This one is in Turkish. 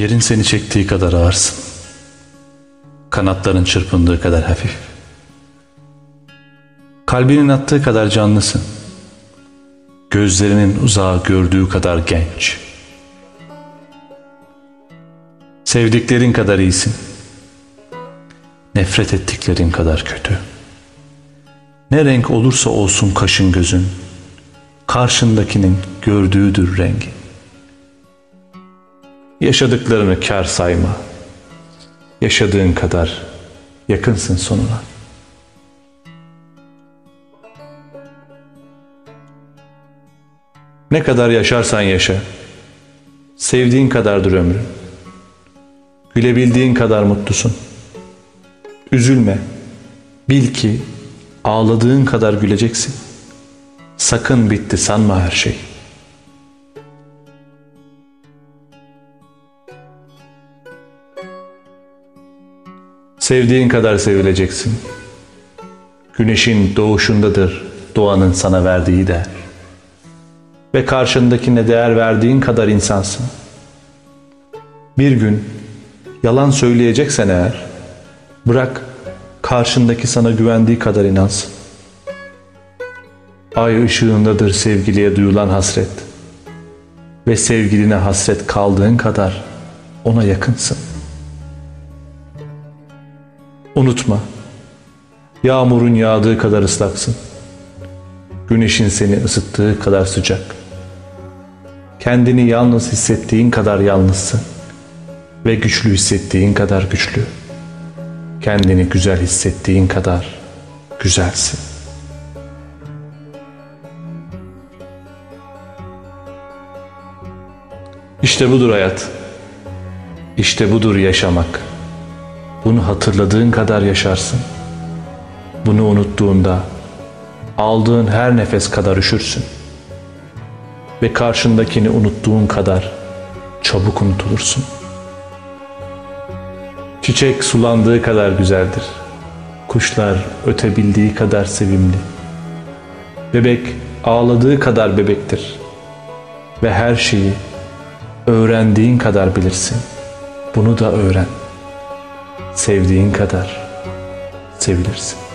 Yerin seni çektiği kadar ağırsın. Kanatların çırpındığı kadar hafif. Kalbinin attığı kadar canlısın. Gözlerinin uzağı gördüğü kadar genç. Sevdiklerin kadar iyisin. Nefret ettiklerin kadar kötü. Ne renk olursa olsun kaşın gözün, karşındakinin gördüğüdür rengi. Yaşadıklarını kar sayma. Yaşadığın kadar yakınsın sonuna. Ne kadar yaşarsan yaşa. Sevdiğin kadardır ömrün. Gülebildiğin kadar mutlusun. Üzülme. Bil ki ağladığın kadar güleceksin. Sakın bitti sanma her şey. Sevdiğin kadar sevileceksin. Güneşin doğuşundadır doğanın sana verdiği değer. Ve karşındakine değer verdiğin kadar insansın. Bir gün yalan söyleyeceksen eğer, bırak karşındaki sana güvendiği kadar inansın. Ay ışığındadır sevgiliye duyulan hasret. Ve sevgiline hasret kaldığın kadar ona yakınsın. Unutma, yağmurun yağdığı kadar ıslaksın. Güneşin seni ısıttığı kadar sıcak. Kendini yalnız hissettiğin kadar yalnızsın. Ve güçlü hissettiğin kadar güçlü. Kendini güzel hissettiğin kadar güzelsin. İşte budur hayat. İşte budur yaşamak. Bunu hatırladığın kadar yaşarsın. Bunu unuttuğunda aldığın her nefes kadar üşürsün. Ve karşındakini unuttuğun kadar çabuk unutulursun. Çiçek sulandığı kadar güzeldir. Kuşlar ötebildiği kadar sevimli. Bebek ağladığı kadar bebektir. Ve her şeyi öğrendiğin kadar bilirsin. Bunu da öğren. Sevdiğin kadar sevilirsin.